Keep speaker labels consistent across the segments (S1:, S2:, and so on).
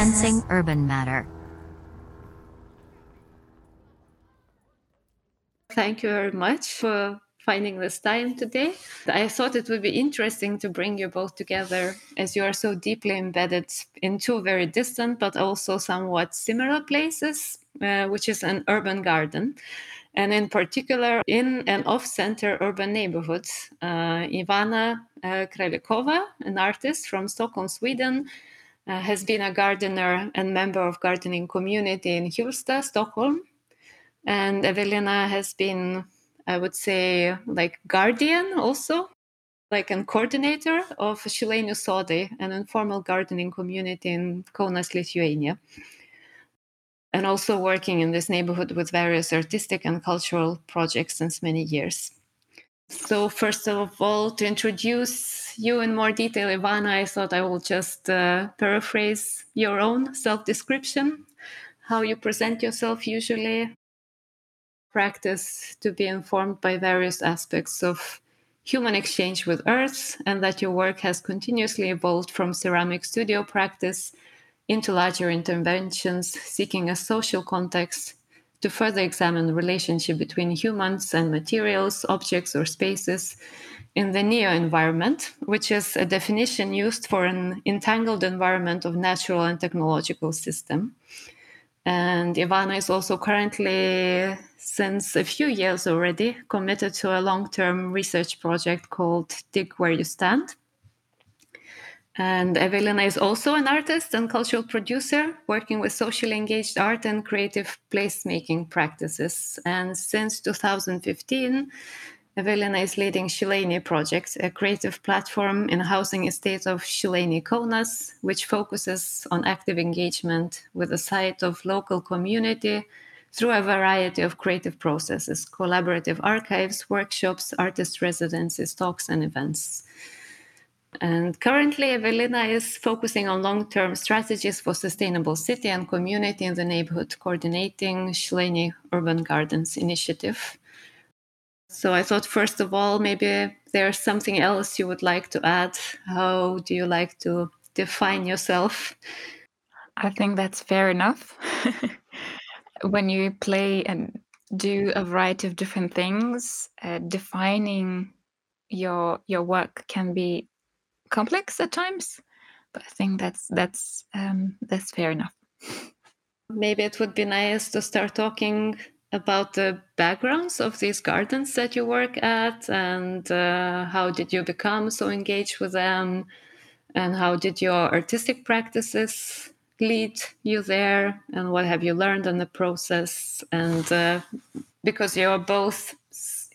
S1: Sensing Urban Matter.
S2: Thank you very much for finding this time today. I thought it would be interesting to bring you both together as you are so deeply embedded in two very distant but also somewhat similar places, uh, which is an urban garden. And in particular, in and off center urban neighborhoods. Uh, Ivana uh, Králíková, an artist from Stockholm, Sweden, uh, has been a gardener and member of gardening community in Hjulsta, Stockholm. And Evelina has been, I would say, like guardian also, like a coordinator of Šilainių Sodai, an informal gardening community in Kaunas, Lithuania. And also working in this neighborhood with various artistic and cultural projects since many years. So, first of all, to introduce you in more detail, Ivana, I thought I will just uh, paraphrase your own self description, how you present yourself usually, practice to be informed by various aspects of human exchange with Earth, and that your work has continuously evolved from ceramic studio practice into larger interventions seeking a social context to further examine the relationship between humans and materials, objects, or spaces in the neo environment, which is a definition used for an entangled environment of natural and technological system. And Ivana is also currently, since a few years already, committed to a long term research project called Dig Where You Stand, and Evelina is also an artist and cultural producer, working with socially engaged art and creative placemaking practices. And since 2015, Evelina is leading Šilainiai Project, a creative platform in housing estate of Šilainiai Kaunas, which focuses on active engagement with the site of local community through a variety of creative processes, collaborative archives, workshops, artist residencies, talks, and events. And currently, Evelina is focusing on long term strategies for sustainable city and community in the neighborhood, coordinating Šilainiai Urban Gardens initiative. So I thought, first of all, maybe there's something else you would like to add. How do you like to define yourself?
S3: I think that's fair enough. when you play and do a variety of different things, uh, defining your your work can be complex at times, but I think that's that's um, that's fair enough.
S2: Maybe it would be nice to start talking about the backgrounds of these gardens that you work at, and uh, how did you become so engaged with them, and how did your artistic practices lead you there, and what have you learned in the process, and uh, because you are both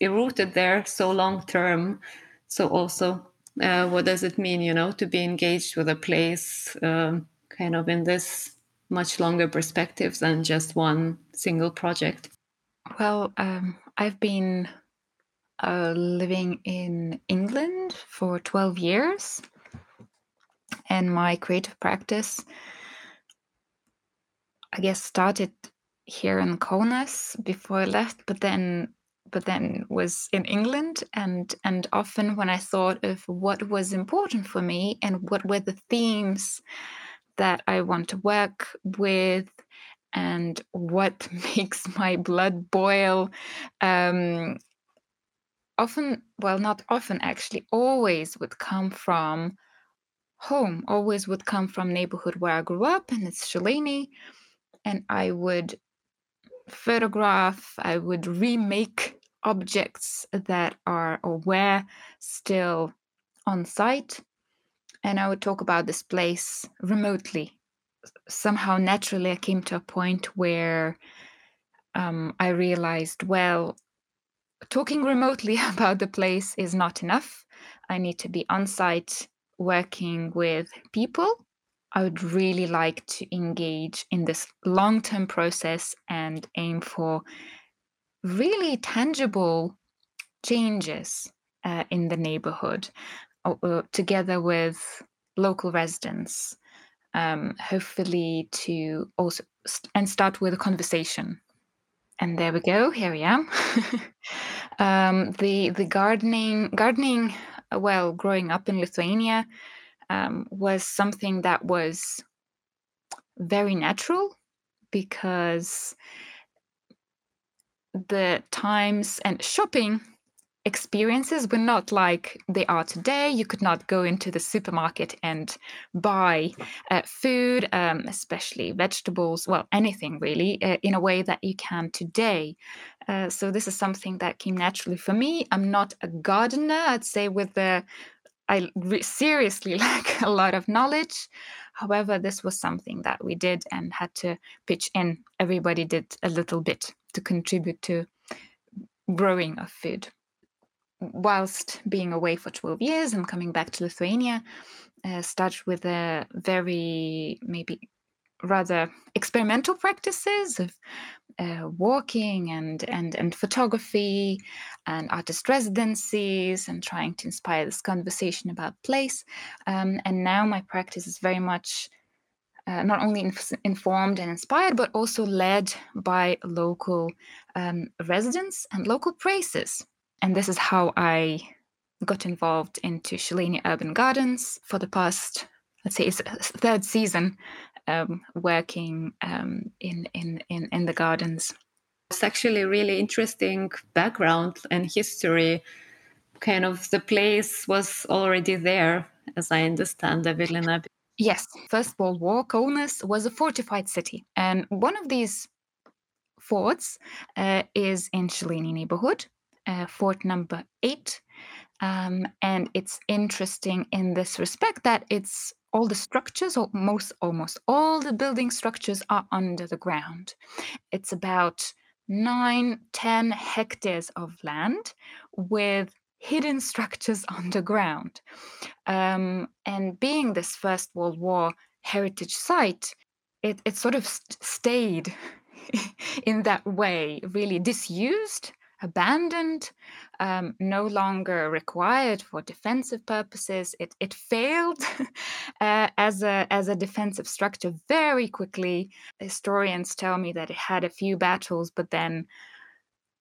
S2: rooted there so long term, so also uh, what does it mean you know to be engaged with a place um, kind of in this much longer perspective than just one single project
S3: well um, i've been uh, living in england for 12 years and my creative practice i guess started here in Kaunas before I left, but then but then was in England and and often when I thought of what was important for me and what were the themes that I want to work with and what makes my blood boil um, often well not often actually always would come from home always would come from neighborhood where I grew up and it's Šilainiai and I would photograph, I would remake objects that are or were still on site. And I would talk about this place remotely. Somehow, naturally, I came to a point where um, I realized, well, talking remotely about the place is not enough. I need to be on site working with people I would really like to engage in this long term process and aim for really tangible changes uh, in the neighborhood uh, uh, together with local residents. Um, hopefully to also st- and start with a conversation. And there we go. Here I am. um, the the gardening gardening. uh, Well, growing up in Lithuania um, was something that was very natural because the times and shopping experiences were not like they are today. You could not go into the supermarket and buy uh, food, um, especially vegetables, well, anything really, uh, in a way that you can today. Uh, so this is something that came naturally for me. I'm not a gardener, I'd say, with the I re- seriously lack a lot of knowledge. However, this was something that we did and had to pitch in. Everybody did a little bit to contribute to growing of food. Whilst being away for 12 years and coming back to Lithuania, uh, started with a very maybe rather experimental practices of uh, walking and and and photography and artist residencies and trying to inspire this conversation about place. Um, and now my practice is very much uh, not only inf- informed and inspired, but also led by local um, residents and local places. And this is how I got involved into Šilainiai Urban Gardens for the past, let's say, it's third season, um, working um, in, in in in the gardens.
S2: It's actually a really interesting background and history. Kind of the place was already there, as I understand, Evelina.
S3: Yes, First World War, Kaunas was a fortified city, and one of these forts uh, is in Šilainiai neighborhood, uh, fort number eight. Um, and it's interesting in this respect that it's all the structures, or most almost all the building structures, are under the ground. It's about nine, ten hectares of land with hidden structures underground. Um, and being this First World War heritage site, it, it sort of st- stayed in that way, really disused, abandoned, um, no longer required for defensive purposes. It, it failed uh, as, a, as a defensive structure very quickly. Historians tell me that it had a few battles, but then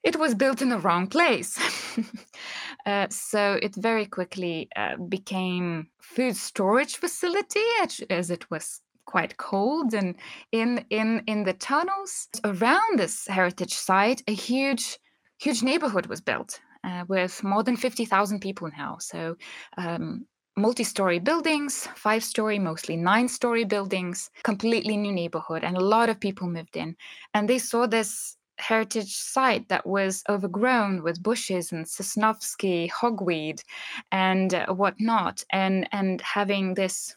S3: it was built in the wrong place. uh, so it very quickly uh, became food storage facility as, it was quite cold and in in in the tunnels around this heritage site a huge huge neighborhood was built uh, with more than 50,000 people now. So um, multi-story buildings five story mostly nine story buildings completely new neighborhood and a lot of people moved in. And they saw this heritage site that was overgrown with bushes and Sosnovsky hogweed and uh, whatnot, and and having this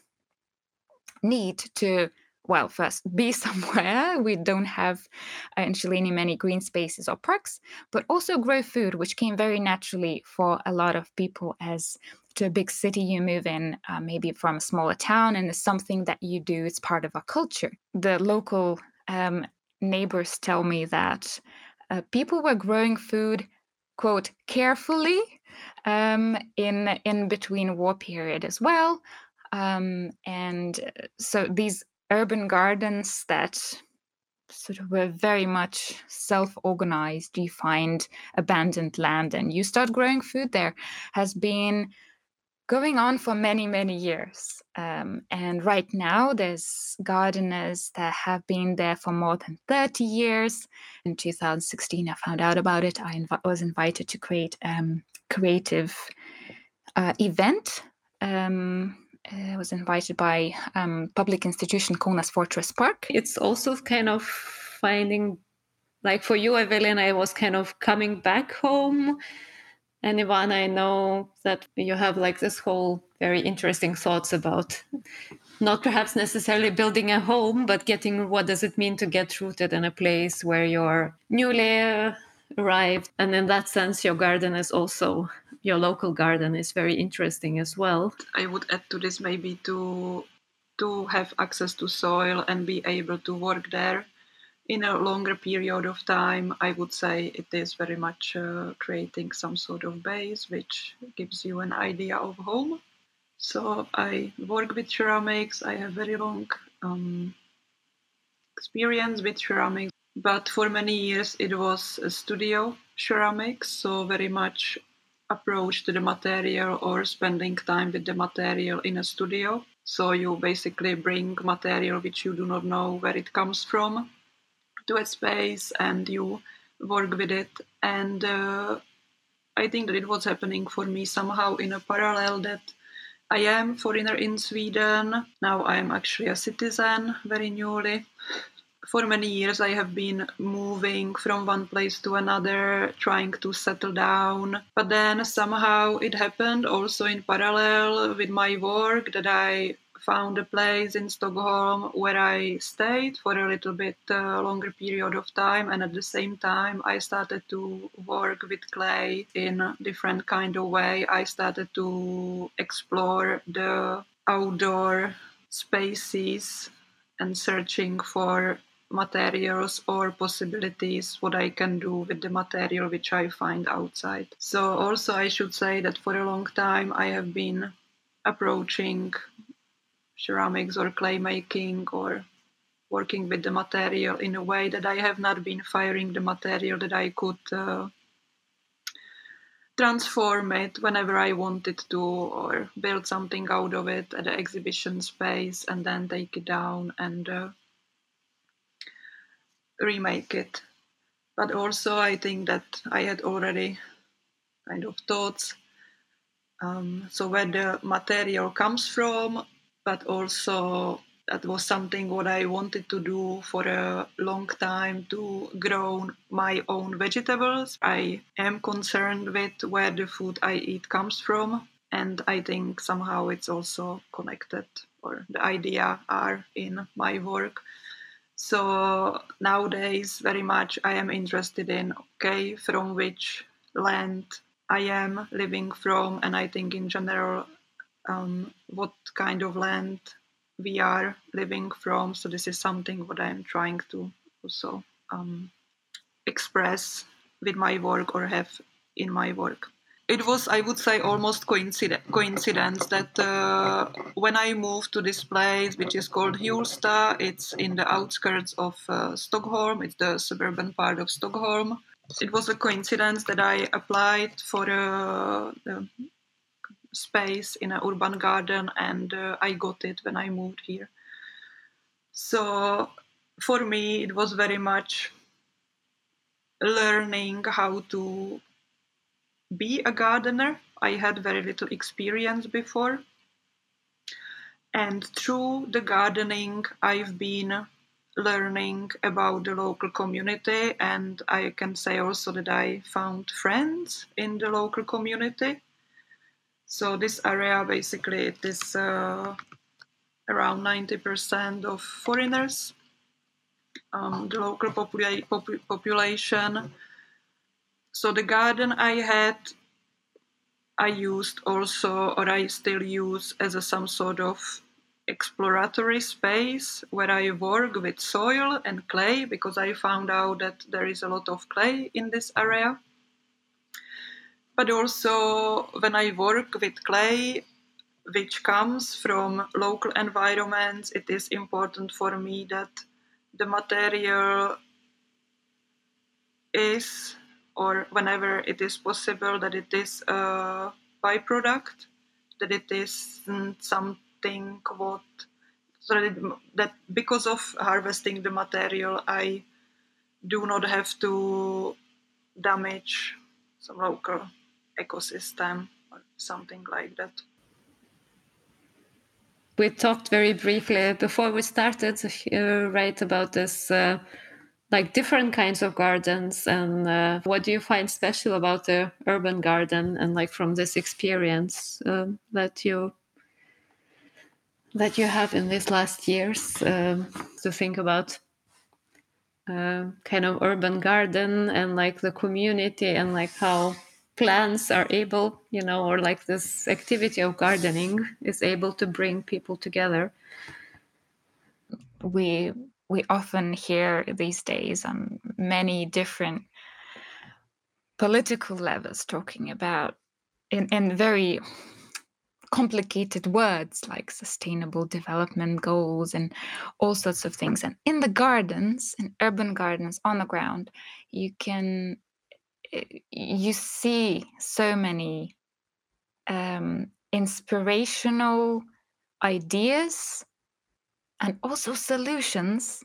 S3: need to well first be somewhere. We don't have uh, in Šilainiai many green spaces or parks but also grow food which came very naturally for a lot of people as to a big city you move in uh, maybe from a smaller town and it's something that you do it's part of our culture. The local um, neighbors tell me that uh, people were growing food quote carefully um, in in between war period as well um, and uh, so these urban gardens that sort of were very much self-organized. You find abandoned land and you start growing food there. Has been going on for many many years. Um, and right now there's gardeners that have been there for more than 30 years. In 2016 i found out about it. I inv- was invited to create a um, creative uh, event um, I was invited by um, public institution Kaunas Fortress Park.
S2: It's also kind of finding, like for you, Evelyn, I was kind of coming back home. And I know that you have like this whole very interesting thoughts about not perhaps necessarily building a home, but getting what does it mean to get rooted in a place where you're newly arrived. And in that sense, your garden is also your local garden is very interesting as well.
S4: I would add to this maybe to to have access to soil and be able to work there in a longer period of time. I would say it is very much uh, creating some sort of base which gives you an idea of home. So I work with ceramics. I have very long um, experience with ceramics. But for many years, it was a studio ceramics, so very much approach to the material or spending time with the material in a studio. So you basically bring material which you do not know where it comes from to a space and you work with it. And uh, I think that it was happening for me somehow in a parallel that I am foreigner in Sweden. Now I am actually a citizen very newly for many years I have been moving from one place to another, trying to settle down. But then somehow it happened also in parallel with my work that I found a place in Stockholm where I stayed for a little bit uh, longer period of time and at the same time I started to work with clay in a different kind of way. I started to explore the outdoor spaces and searching for materials or possibilities what I can do with the material which I find outside. So also I should say that for a long time I have been approaching ceramics or clay making or working with the material in a way that I have not been firing the material that I could uh, transform it whenever I wanted to or build something out of it at the exhibition space and then take it down and uh, remake it. But also, I think that I had already kind of thoughts. Um, so where the material comes from, but also that was something what I wanted to do for a long time to grow my own vegetables. I am concerned with where the food I eat comes from, and I think somehow it's also connected, or the idea are in my work. So nowadays, very much I am interested in okay, from which land I am living from, and I think in general, um, what kind of land we are living from. So this is something what I'm trying to also um, express with my work or have in my work it was, I would say, almost coincidence, coincidence that uh, when I moved to this place, which is called Hjulsta, it's in the outskirts of uh, Stockholm, it's the suburban part of Stockholm. It was a coincidence that I applied for a, a space in an urban garden and uh, I got it when I moved here. So for me, it was very much learning how to be a gardener. I had very little experience before. And through the gardening, I've been learning about the local community, and I can say also that I found friends in the local community. So, this area basically it is uh, around 90% of foreigners. Um, the local popula- pop- population so the garden I had, I used also, or I still use as a some sort of exploratory space where I work with soil and clay because I found out that there is a lot of clay in this area. But also, when I work with clay, which comes from local environments, it is important for me that the material is or whenever it is possible that it is a byproduct, that it is something what that because of harvesting the material, I do not have to damage some local ecosystem or something like that.
S2: We talked very briefly before we started, uh, right, about this uh, like different kinds of gardens and uh, what do you find special about the urban garden and like from this experience um, that you that you have in these last years um, to think about uh, kind of urban garden and like the community and like how plants are able you know or like this activity of gardening is able to bring people together?
S3: We we often hear these days on many different political levels talking about in, in very complicated words like sustainable development goals and all sorts of things. And in the gardens, in urban gardens on the ground, you can eh, you see so many um, inspirational ideas and also solutions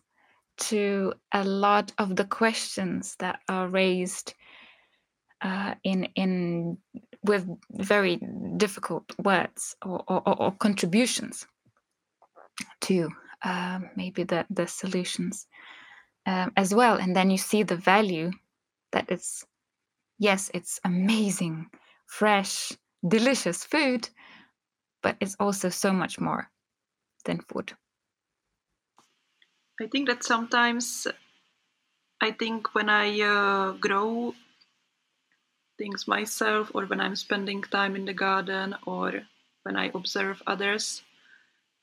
S3: to a lot of the questions that are raised uh, in in with very difficult words or, or, or contributions to uh, maybe the the solutions um, as well. And then you see the value that it's yes it's amazing fresh delicious food but it's also so much more than food
S4: I think that sometimes I think when I uh, grow things myself or when I'm spending time in the garden or when I observe others,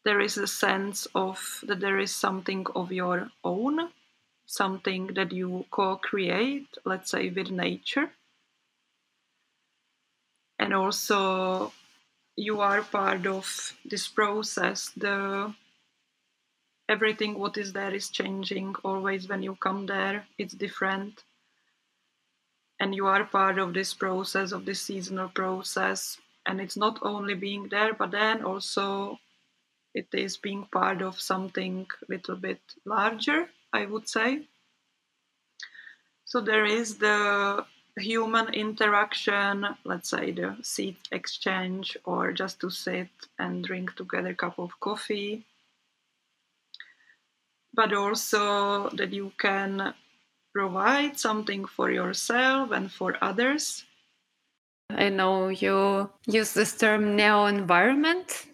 S4: there is a sense of that there is something of your own, something that you co create, let's say, with nature. And also, you are part of this process. The everything what is there is changing always when you come there it's different. And you are part of this process of this seasonal process. And it's not only being there but then also it is being part of something a little bit larger i would say. So there is the human interaction let's say the seat exchange or just to sit and drink together a cup of coffee but also that you can provide something for yourself and for others.
S2: I know you use this term neo environment.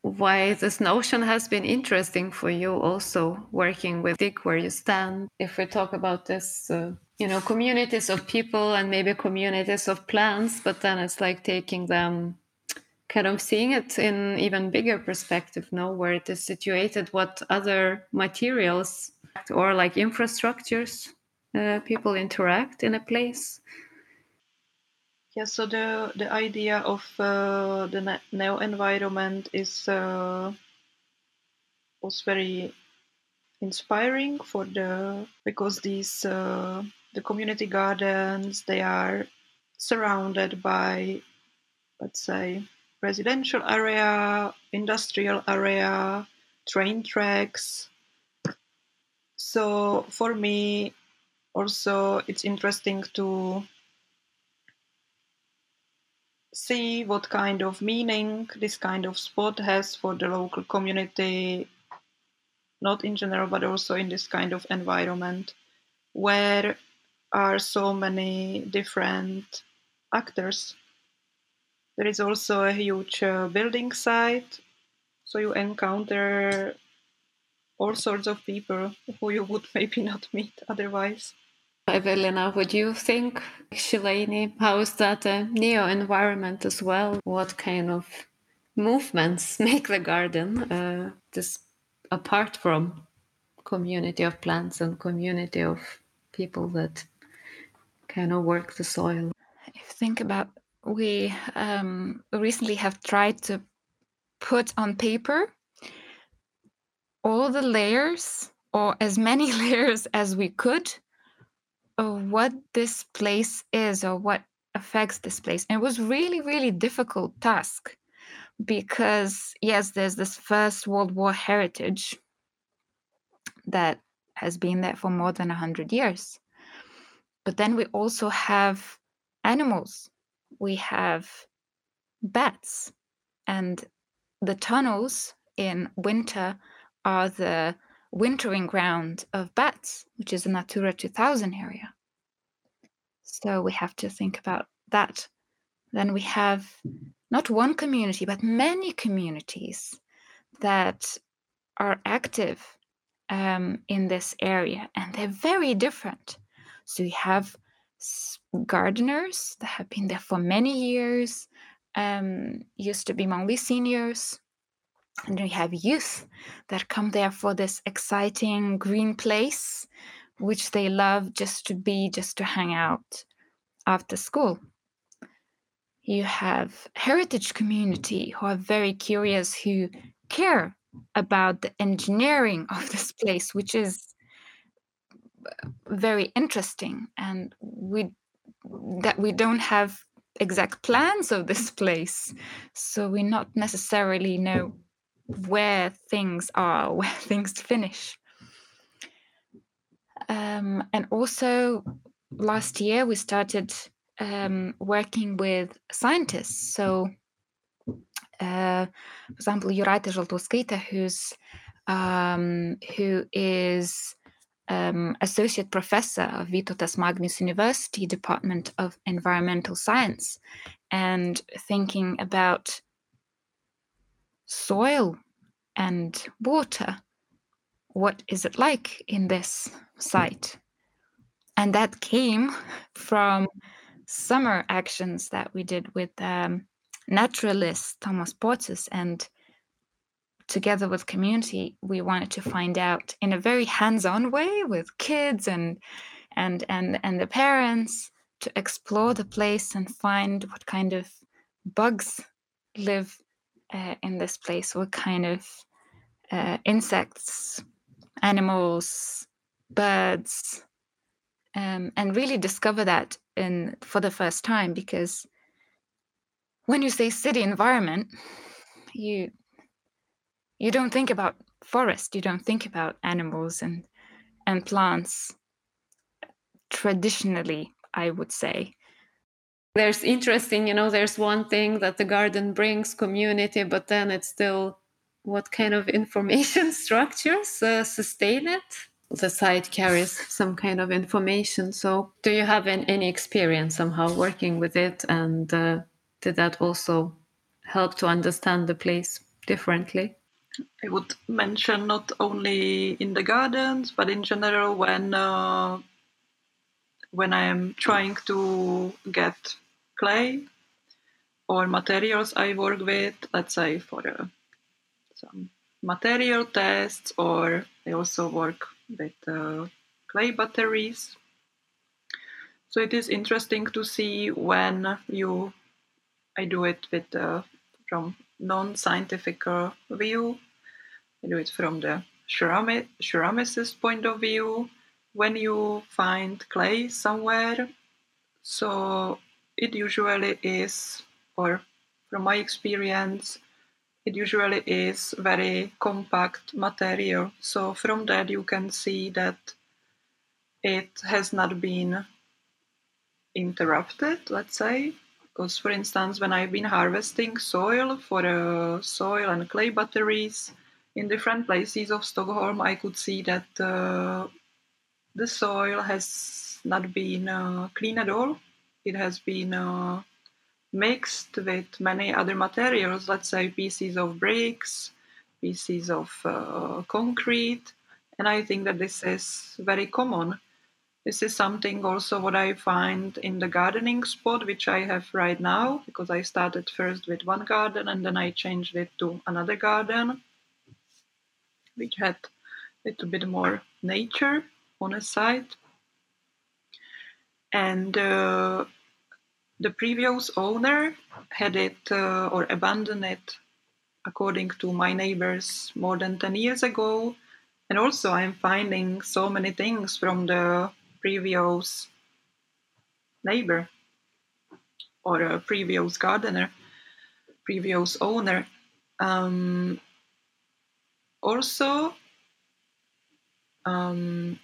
S2: Why this notion has been interesting for you also working with Dig Where You Stand. If we talk about this, uh, you know, communities of people and maybe communities of plants, but then it's like taking them kind of seeing it in even bigger perspective now where it is situated what other materials or like infrastructures uh, people interact in a place?
S4: Yeah so the the idea of uh, the neo environment is uh, was very inspiring for the because these uh, the community gardens they are surrounded by let's say residential area, industrial area, train tracks. So for me, also it's interesting to see what kind of meaning this kind of spot has for the local community, not in general, but also in this kind of environment where are so many different actors there is also a huge uh, building site, so you encounter all sorts of people who you would maybe not meet otherwise.
S2: Evelina, what do you think, Šilainiai? How is that a neo environment as well? What kind of movements make the garden uh, this apart from community of plants and community of people that kind of work the soil?
S3: If you think about we um, recently have tried to put on paper all the layers or as many layers as we could of what this place is or what affects this place. And it was really really difficult task because yes there's this first world war heritage that has been there for more than 100 years. But then we also have animals we have bats, and the tunnels in winter are the wintering ground of bats, which is a Natura 2000 area. So we have to think about that. Then we have not one community, but many communities that are active um, in this area, and they're very different. So you have gardeners that have been there for many years, um, used to be only seniors. And we have youth that come there for this exciting green place, which they love just to be, just to hang out after school. you have heritage community who are very curious, who care about the engineering of this place, which is very interesting, and we that we don't have exact plans of this place, so we not necessarily know where things are, where things finish. Um, and also, last year we started um, working with scientists. So, uh, for example, Jūratė Žaltauskaitė, who's um, who is um, associate professor of Vytautas Magnus University Department of Environmental Science, and thinking about soil and water. What is it like in this site? And that came from summer actions that we did with um, naturalist Thomas Pocius and together with community we wanted to find out in a very hands-on way with kids and and and and the parents to explore the place and find what kind of bugs live uh, in this place what kind of uh, insects animals birds um, and really discover that in for the first time because when you say city environment you you don't think about forest you don't think about animals and and plants traditionally i would say
S2: there's interesting you know there's one thing that the garden brings community but then it's still what kind of information structures uh, sustain it the site carries some kind of information. So, do you have an, any experience somehow working with it? And uh, did that also help to understand the place differently?
S4: I would mention not only in the gardens, but in general when uh, when I am trying to get clay or materials I work with, let's say for uh, some material tests, or I also work with uh, clay batteries. So it is interesting to see when you, I do it with uh, from non-scientific uh, view. I do it from the ceramic, ceramicist point of view. When you find clay somewhere, so it usually is, or from my experience, it usually is very compact material. So from that you can see that it has not been interrupted, let's say. Because, for instance, when I've been harvesting soil for uh, soil and clay batteries in different places of Stockholm, I could see that uh, the soil has not been uh, clean at all. It has been uh, mixed with many other materials, let's say pieces of bricks, pieces of uh, concrete. And I think that this is very common. This is something also what I find in the gardening spot, which I have right now, because I started first with one garden and then I changed it to another garden, which had a little bit more nature on a side. And uh, the previous owner had it uh, or abandoned it, according to my neighbors, more than 10 years ago. And also, I'm finding so many things from the previous neighbor or a previous gardener, previous owner. Um, also, um,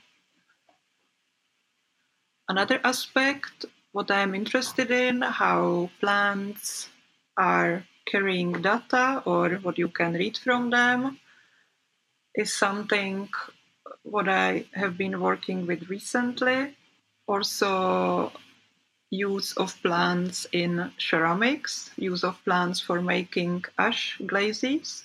S4: another aspect what I am interested in, how plants are carrying data or what you can read from them, is something what I have been working with recently. Also, use of plants in ceramics, use of plants for making ash glazes.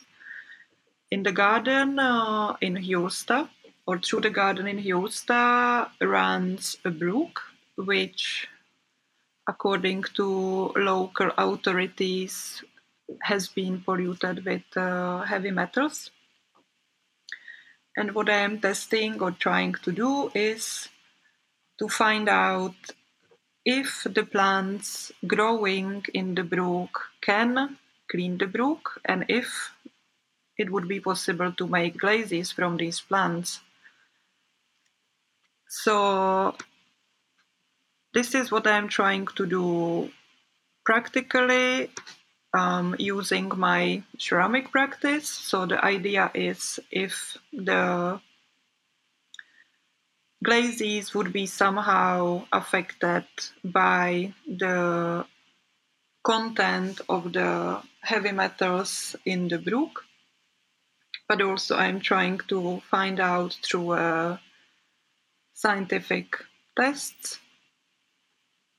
S4: In the garden uh, in Hjulsta, or through the garden in Hjulsta, runs a brook which according to local authorities, has been polluted with uh, heavy metals. And what I am testing or trying to do is to find out if the plants growing in the brook can clean the brook and if it would be possible to make glazes from these plants. So this is what I'm trying to do practically um, using my ceramic practice. So the idea is if the glazes would be somehow affected by the content of the heavy metals in the brook, but also I'm trying to find out through uh, scientific tests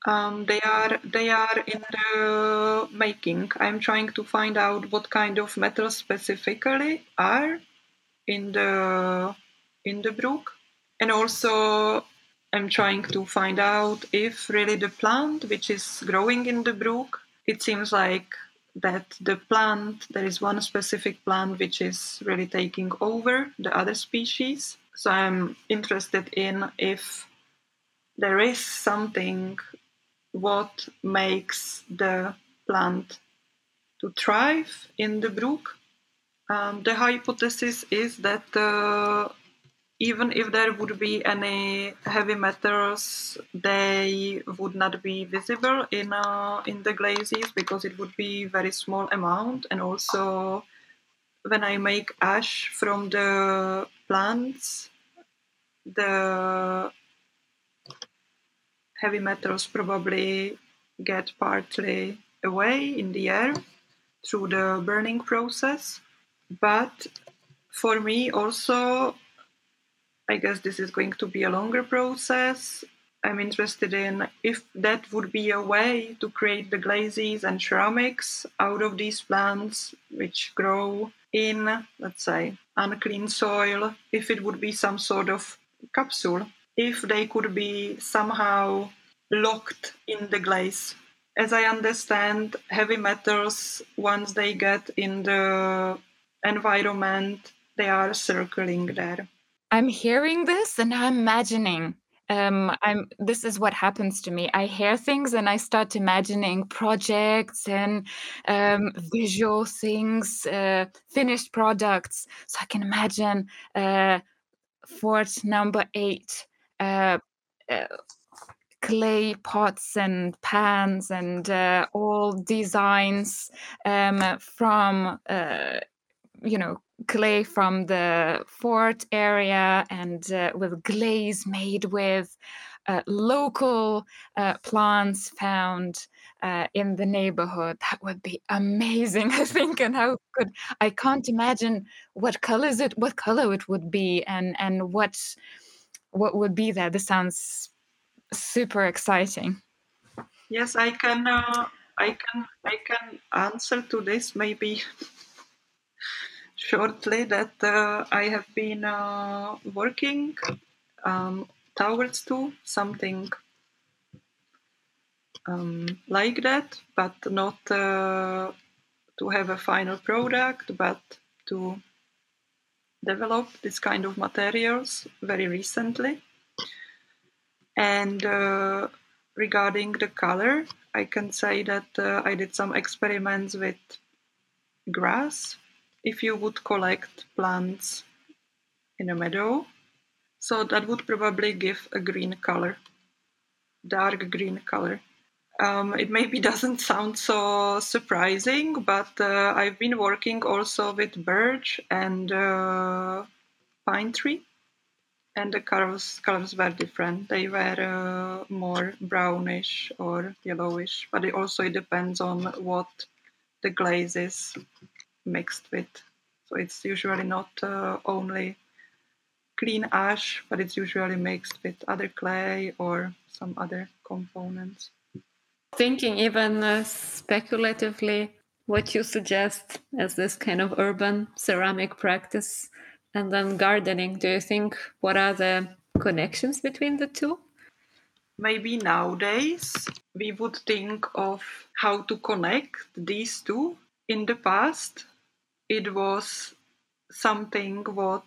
S4: um, they are they are in the making. I'm trying to find out what kind of metals specifically are in the in the brook, and also I'm trying to find out if really the plant which is growing in the brook. It seems like that the plant there is one specific plant which is really taking over the other species. So I'm interested in if there is something what makes the plant to thrive in the brook. Um, the hypothesis is that uh, even if there would be any heavy metals, they would not be visible in uh, in the glazes because it would be very small amount. And also, when I make ash from the plants, the heavy metals probably get partly away in the air through the burning process. But for me, also, I guess this is going to be a longer process. I'm interested in if that would be a way to create the glazes and ceramics out of these plants which grow in, let's say, unclean soil, if it would be some sort of capsule if they could be somehow locked in the glaze. As I understand, heavy metals, once they get in the environment, they are circling there.
S3: I'm hearing this and I'm imagining. Um, I'm. This is what happens to me. I hear things and I start imagining projects and um, visual things, uh, finished products. So I can imagine uh, fort number eight uh, uh, clay pots and pans and uh, all designs um, from uh, you know clay from the fort area and uh, with glaze made with uh, local plants found in the neighborhood. That would be amazing i think and how could i can't imagine what colors it what color it would be and and what what would be there? This sounds super exciting.
S4: Yes, I can. Uh, I can. I can answer to this maybe shortly. That uh, I have been uh, working um, towards to something um, like that, but not uh, to have a final product, but to developed this kind of materials very recently. And uh, regarding the color, I can say that uh, I did some experiments with grass. If you would collect plants in a meadow, so that would probably give a green color, dark green color. Um, it maybe doesn't sound so surprising, but uh, I've been working also with birch and uh, pine tree, and the colors colors were different. They were uh, more brownish or yellowish, but it also it depends on what the glaze is mixed with. So it's usually not uh, only clean ash, but it's usually mixed with other clay or some other components
S2: thinking even uh, speculatively what you suggest as this kind of urban ceramic practice and then gardening. Do you think what are the connections between the two?
S4: Maybe nowadays we would think of how to connect these two. In the past it was something what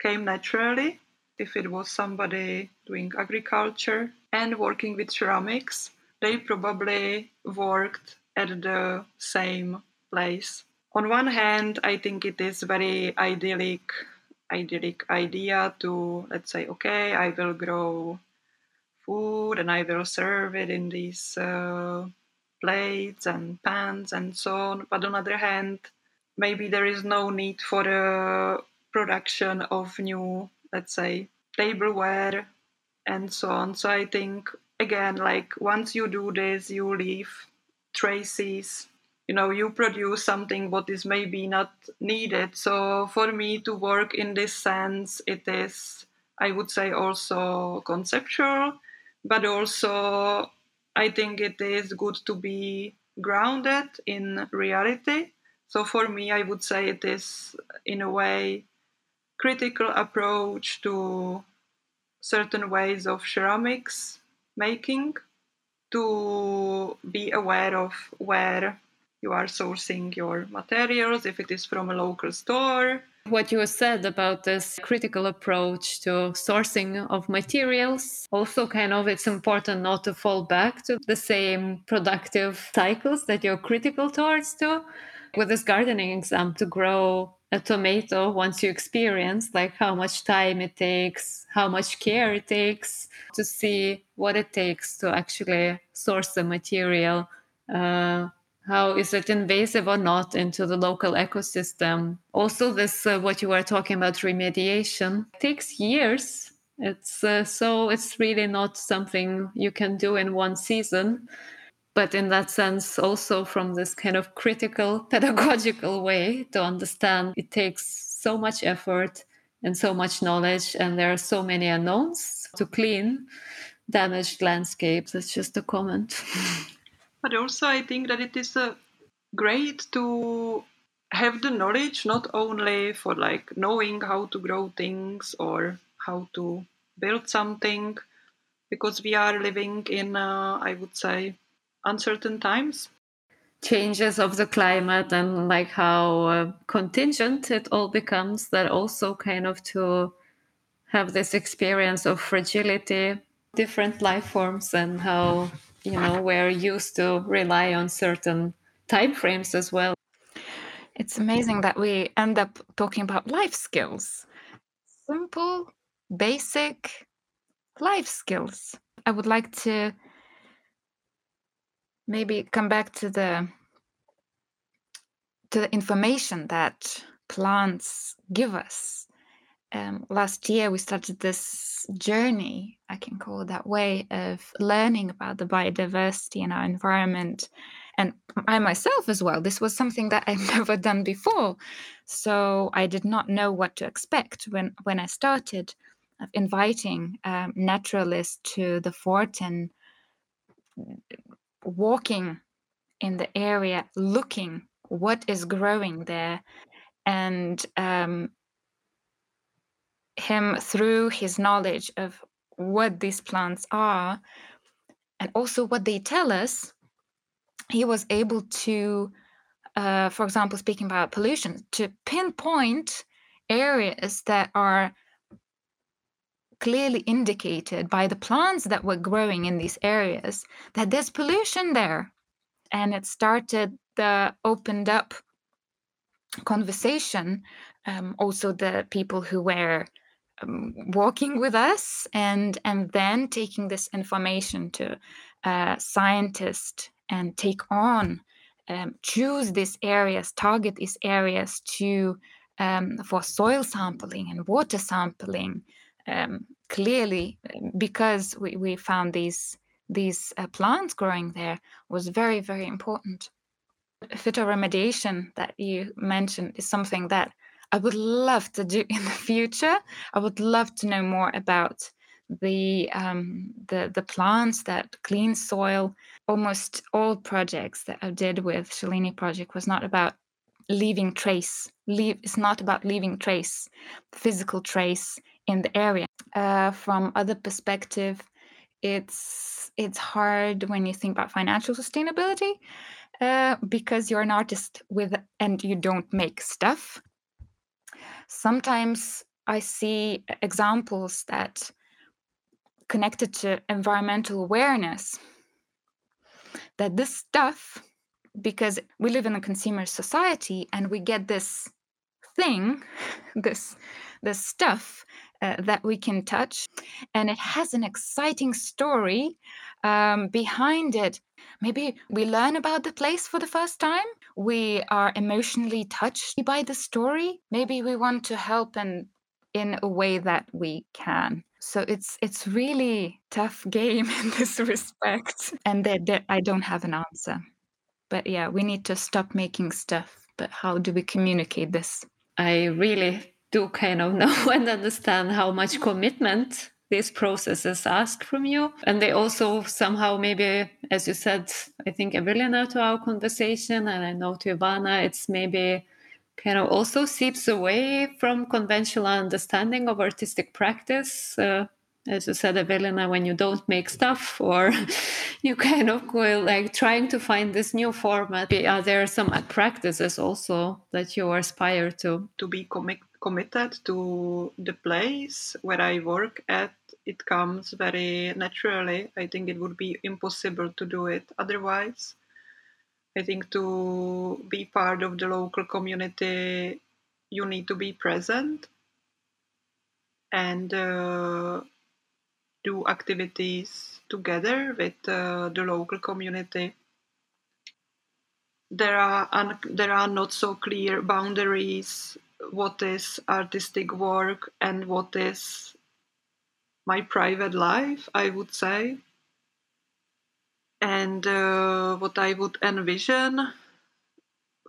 S4: came naturally if it was somebody doing agriculture and working with ceramics, they probably worked at the same place. On one hand, I think it is very idyllic idyllic idea to let's say okay i will grow food and i will serve it in these uh, plates and pans and so on but on the other hand maybe there is no need for the production of new let's say tableware and so on so i think again like once you do this you leave traces you know you produce something what is maybe not needed. So for me to work in this sense it is i would say also conceptual but also i think it is good to be grounded in reality. So for me i would say it is in a way critical approach to certain ways of ceramics making to be aware of where you are sourcing your materials, if it is from a local store.
S2: What you said about this critical approach to sourcing of materials, also kind of it's important not to fall back to the same productive cycles that you're critical towards to. With this gardening exam, to grow a tomato once you experience like how much time it takes how much care it takes to see what it takes to actually source the material uh, how is it invasive or not into the local ecosystem. Also this uh, what you were talking about remediation takes years. It's uh, so it's really not something you can do in one season but in that sense also from this kind of critical pedagogical way to understand it takes so much effort and so much knowledge and there are so many unknowns to clean damaged landscapes. That's just a comment.
S4: But also, I think that it is uh, great to have the knowledge not only for like knowing how to grow things or how to build something, because we are living in, uh, I would say, uncertain times.
S2: Changes of the climate and like how uh, contingent it all becomes, that also kind of to have this experience of fragility, different life forms, and how you know we're used to rely on certain time frames as well.
S3: It's amazing that we end up talking about life skills. Simple basic life skills. I would like to maybe come back to the to the information that plants give us. Um, last year we started this journey i can call it that way of learning about the biodiversity in our environment and i myself as well. This was something that i've never done before. So i did not know what to expect when when i started inviting um, naturalists to the fort and walking in the area looking what is growing there. And um, him through his knowledge of what these plants are and also what they tell us he was able to uh, for example speaking about pollution to pinpoint areas that are clearly indicated by the plants that were growing in these areas that there's pollution there. And it started the opened up conversation um, also the people who were um, walking with us and and then taking this information to uh, scientists and take on um, choose these areas target these areas to um, for soil sampling and water sampling um, clearly because we, we found these these uh, plants growing there was very very important phytoremediation that you mentioned is something that I would love to do in the future. I would love to know more about the um, the the plants that clean soil. Almost all projects that I did with Šilainiai project was not about leaving trace. Leave it's not about leaving trace, physical trace in the area. Uh, from other perspective, it's it's hard when you think about financial sustainability uh, because you're an artist with and you don't make stuff sometimes I see examples that connected to environmental awareness that this stuff because we live in a consumer society and we get this thing this this stuff uh, that we can touch and it has an exciting story um, behind it. Maybe we learn about the place for the first time. We are emotionally touched by the story. Maybe we want to help and in a way that we can. So it's it's really tough game in this respect. And that, that i don't have an answer. But yeah we need to stop making stuff. But how do we communicate this?
S2: I really do kind of know and understand how much commitment these processes ask from you. And they also somehow maybe as you said i think evelina to our conversation. And i know to ivana it's maybe kind of also seeps away from conventional understanding of artistic practice. Uh, as you said evelina when you don't make stuff or you kind of go like trying to find this new format are there some practices also that you aspire to?
S4: To be committed committed to the place where I work at, it comes very naturally. I think it would be impossible to do it otherwise. I think to be part of the local community, you need to be present and uh, do activities together with uh, the local community. There are un- there are not so clear boundaries what is artistic work and what is my private life, I would say. And uh, what I would envision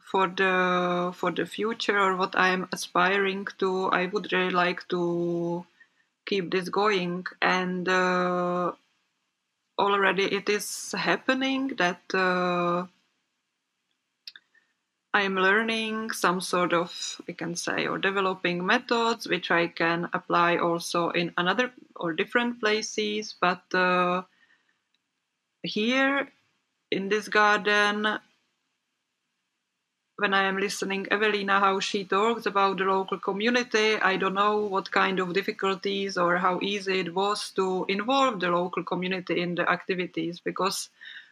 S4: for the for the future or what I am aspiring to, I would really like to keep this going. And uh, already it is happening that. Uh, I'm learning some sort of, I can say, or developing methods which I can apply also in another or different places. But uh, here in this garden, when I am listening Evelina how she talks about the local community, I don't know what kind of difficulties or how easy it was to involve the local community in the activities because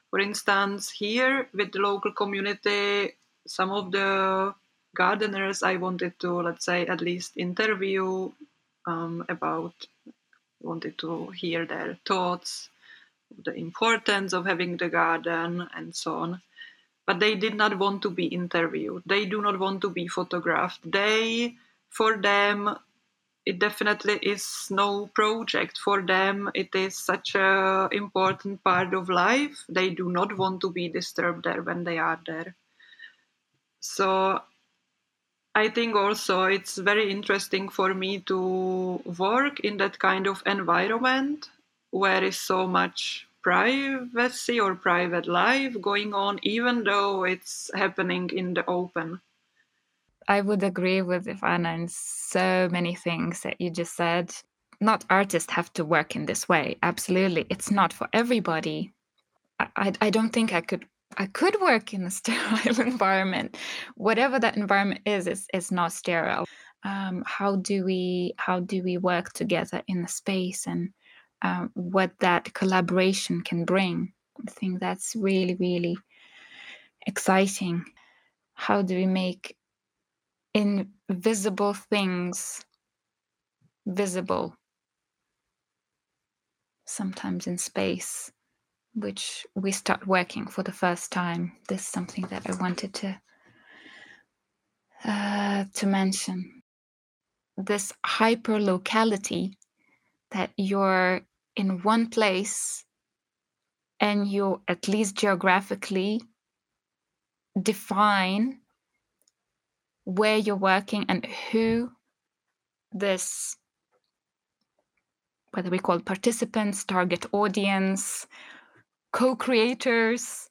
S4: for instance here with the local community some of the gardeners I wanted to, let's say, at least interview um, about, wanted to hear their thoughts, the importance of having the garden, and so on. But they did not want to be interviewed. They do not want to be photographed. They, for them, it definitely is no project for them. It is such a important part of life. They do not want to be disturbed there when they are there. So I think also it's very interesting for me to work in that kind of environment where is so much privacy or private life going on, even though it's happening in the open.
S3: I would agree with Ivana in so many things that you just said. Not artists have to work in this way. Absolutely. It's not for everybody. I, I, I don't think I could I could work in a sterile environment. Whatever that environment is, is, is not sterile. Um, how do we how do we work together in the space and um, what that collaboration can bring? I think that's really really exciting. How do we make invisible things visible? Sometimes in space which we start working for the first time. This is something that I wanted to uh, to mention. This hyper locality that you're in one place and you at least geographically define where you're working and who this whether we call participants target audience co-creators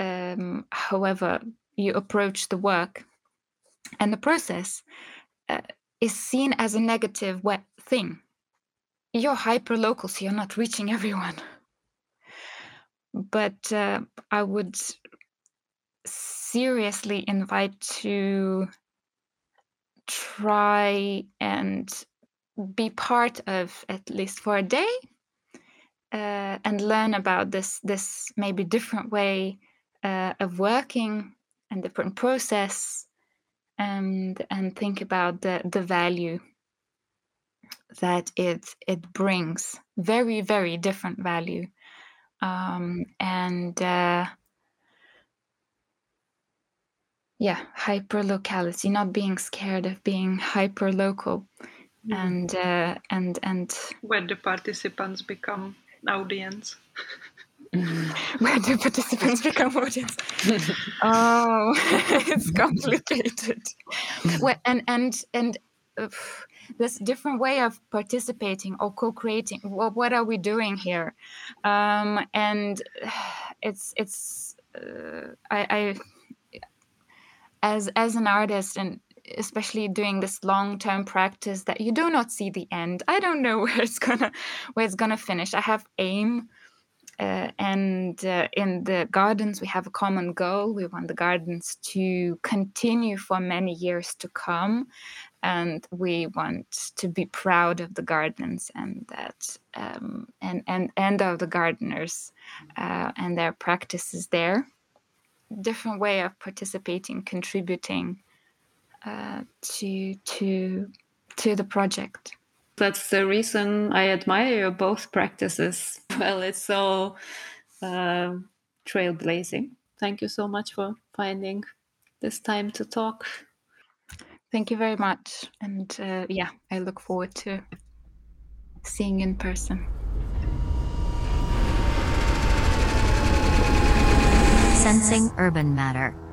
S3: um, however you approach the work. And the process uh, is seen as a negative thing. You're hyper local so you're not reaching everyone. But uh, i would seriously invite to try and be part of at least for a day uh, and learn about this this maybe different way uh, of working and different process and and think about the the value that it it brings very very different value um, and uh, yeah hyper locality not being scared of being hyper local mm. and uh, and and
S4: where the participants become audience.
S3: Where do participants become audience? Oh it's complicated. Well, and and and uh, this different way of participating or co-creating well, what are we doing here? Um, and it's it's uh, I, I as as an artist and especially doing this long-term practice that you do not see the end. I don't know where it's gonna where it's gonna finish. I have aim uh, and uh, in the gardens we have a common goal. We want the gardens to continue for many years to come and we want to be proud of the gardens and that um, and and and of the gardeners uh, and their practices there. Different way of participating, contributing uh, to to to the project.
S2: That's the reason I admire both practices. Well, it's so uh, trailblazing. Thank you so much for finding this time to talk.
S3: Thank you very much, and uh, yeah, I look forward to seeing in person.
S1: Sensing Urban Matter.